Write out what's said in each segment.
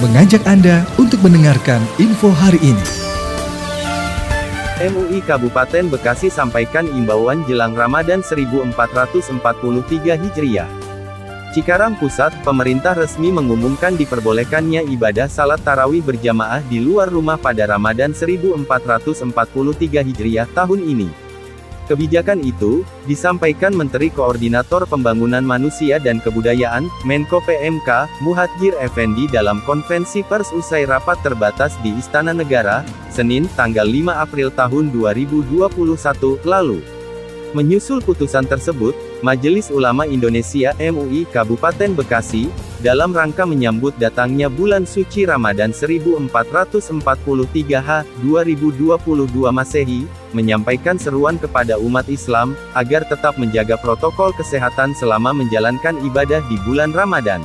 mengajak Anda untuk mendengarkan info hari ini. MUI Kabupaten Bekasi sampaikan imbauan jelang Ramadan 1443 Hijriah. Cikarang Pusat, pemerintah resmi mengumumkan diperbolehkannya ibadah salat tarawih berjamaah di luar rumah pada Ramadan 1443 Hijriah tahun ini. Kebijakan itu, disampaikan Menteri Koordinator Pembangunan Manusia dan Kebudayaan, Menko PMK, Muhadjir Effendi dalam konferensi pers usai rapat terbatas di Istana Negara, Senin, tanggal 5 April tahun 2021, lalu. Menyusul putusan tersebut, Majelis Ulama Indonesia MUI Kabupaten Bekasi, dalam rangka menyambut datangnya bulan suci Ramadan 1443 H, 2022 Masehi, menyampaikan seruan kepada umat Islam, agar tetap menjaga protokol kesehatan selama menjalankan ibadah di bulan Ramadan.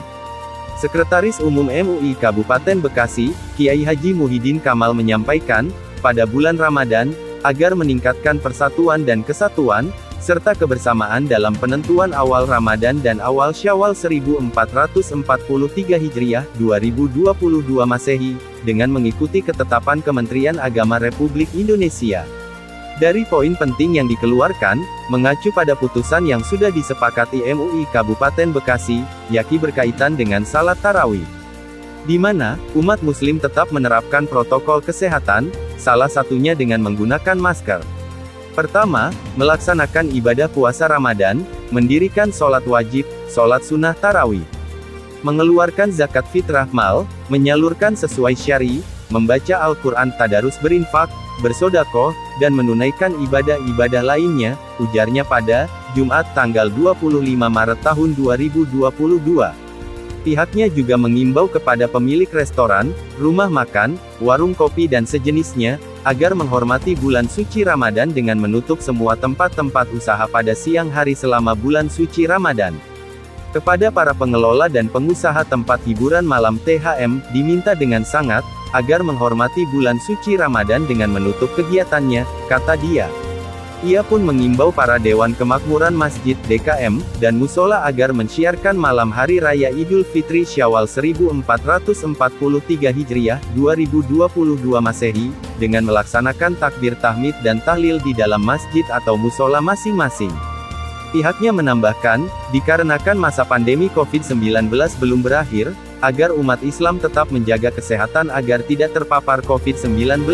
Sekretaris Umum MUI Kabupaten Bekasi, Kiai Haji Muhyiddin Kamal menyampaikan, pada bulan Ramadan, agar meningkatkan persatuan dan kesatuan, serta kebersamaan dalam penentuan awal Ramadan dan awal Syawal 1443 Hijriah 2022 Masehi, dengan mengikuti ketetapan Kementerian Agama Republik Indonesia. Dari poin penting yang dikeluarkan, mengacu pada putusan yang sudah disepakati MUI Kabupaten Bekasi, yakni berkaitan dengan salat tarawih. Di mana, umat muslim tetap menerapkan protokol kesehatan, salah satunya dengan menggunakan masker. Pertama, melaksanakan ibadah puasa Ramadan, mendirikan sholat wajib, sholat sunnah tarawih. Mengeluarkan zakat fitrah mal, menyalurkan sesuai syari, membaca Al-Quran tadarus berinfak, bersodakoh, dan menunaikan ibadah-ibadah lainnya, ujarnya pada Jumat tanggal 25 Maret tahun 2022. Pihaknya juga mengimbau kepada pemilik restoran, rumah makan, warung kopi dan sejenisnya, agar menghormati bulan suci Ramadan dengan menutup semua tempat-tempat usaha pada siang hari selama bulan suci Ramadan. Kepada para pengelola dan pengusaha tempat hiburan malam THM, diminta dengan sangat, agar menghormati bulan suci Ramadan dengan menutup kegiatannya, kata dia. Ia pun mengimbau para Dewan Kemakmuran Masjid DKM, dan Musola agar mensiarkan malam Hari Raya Idul Fitri Syawal 1443 Hijriah, 2022 Masehi, dengan melaksanakan takbir tahmid dan tahlil di dalam masjid atau musola masing-masing. Pihaknya menambahkan, dikarenakan masa pandemi COVID-19 belum berakhir, agar umat Islam tetap menjaga kesehatan agar tidak terpapar COVID-19.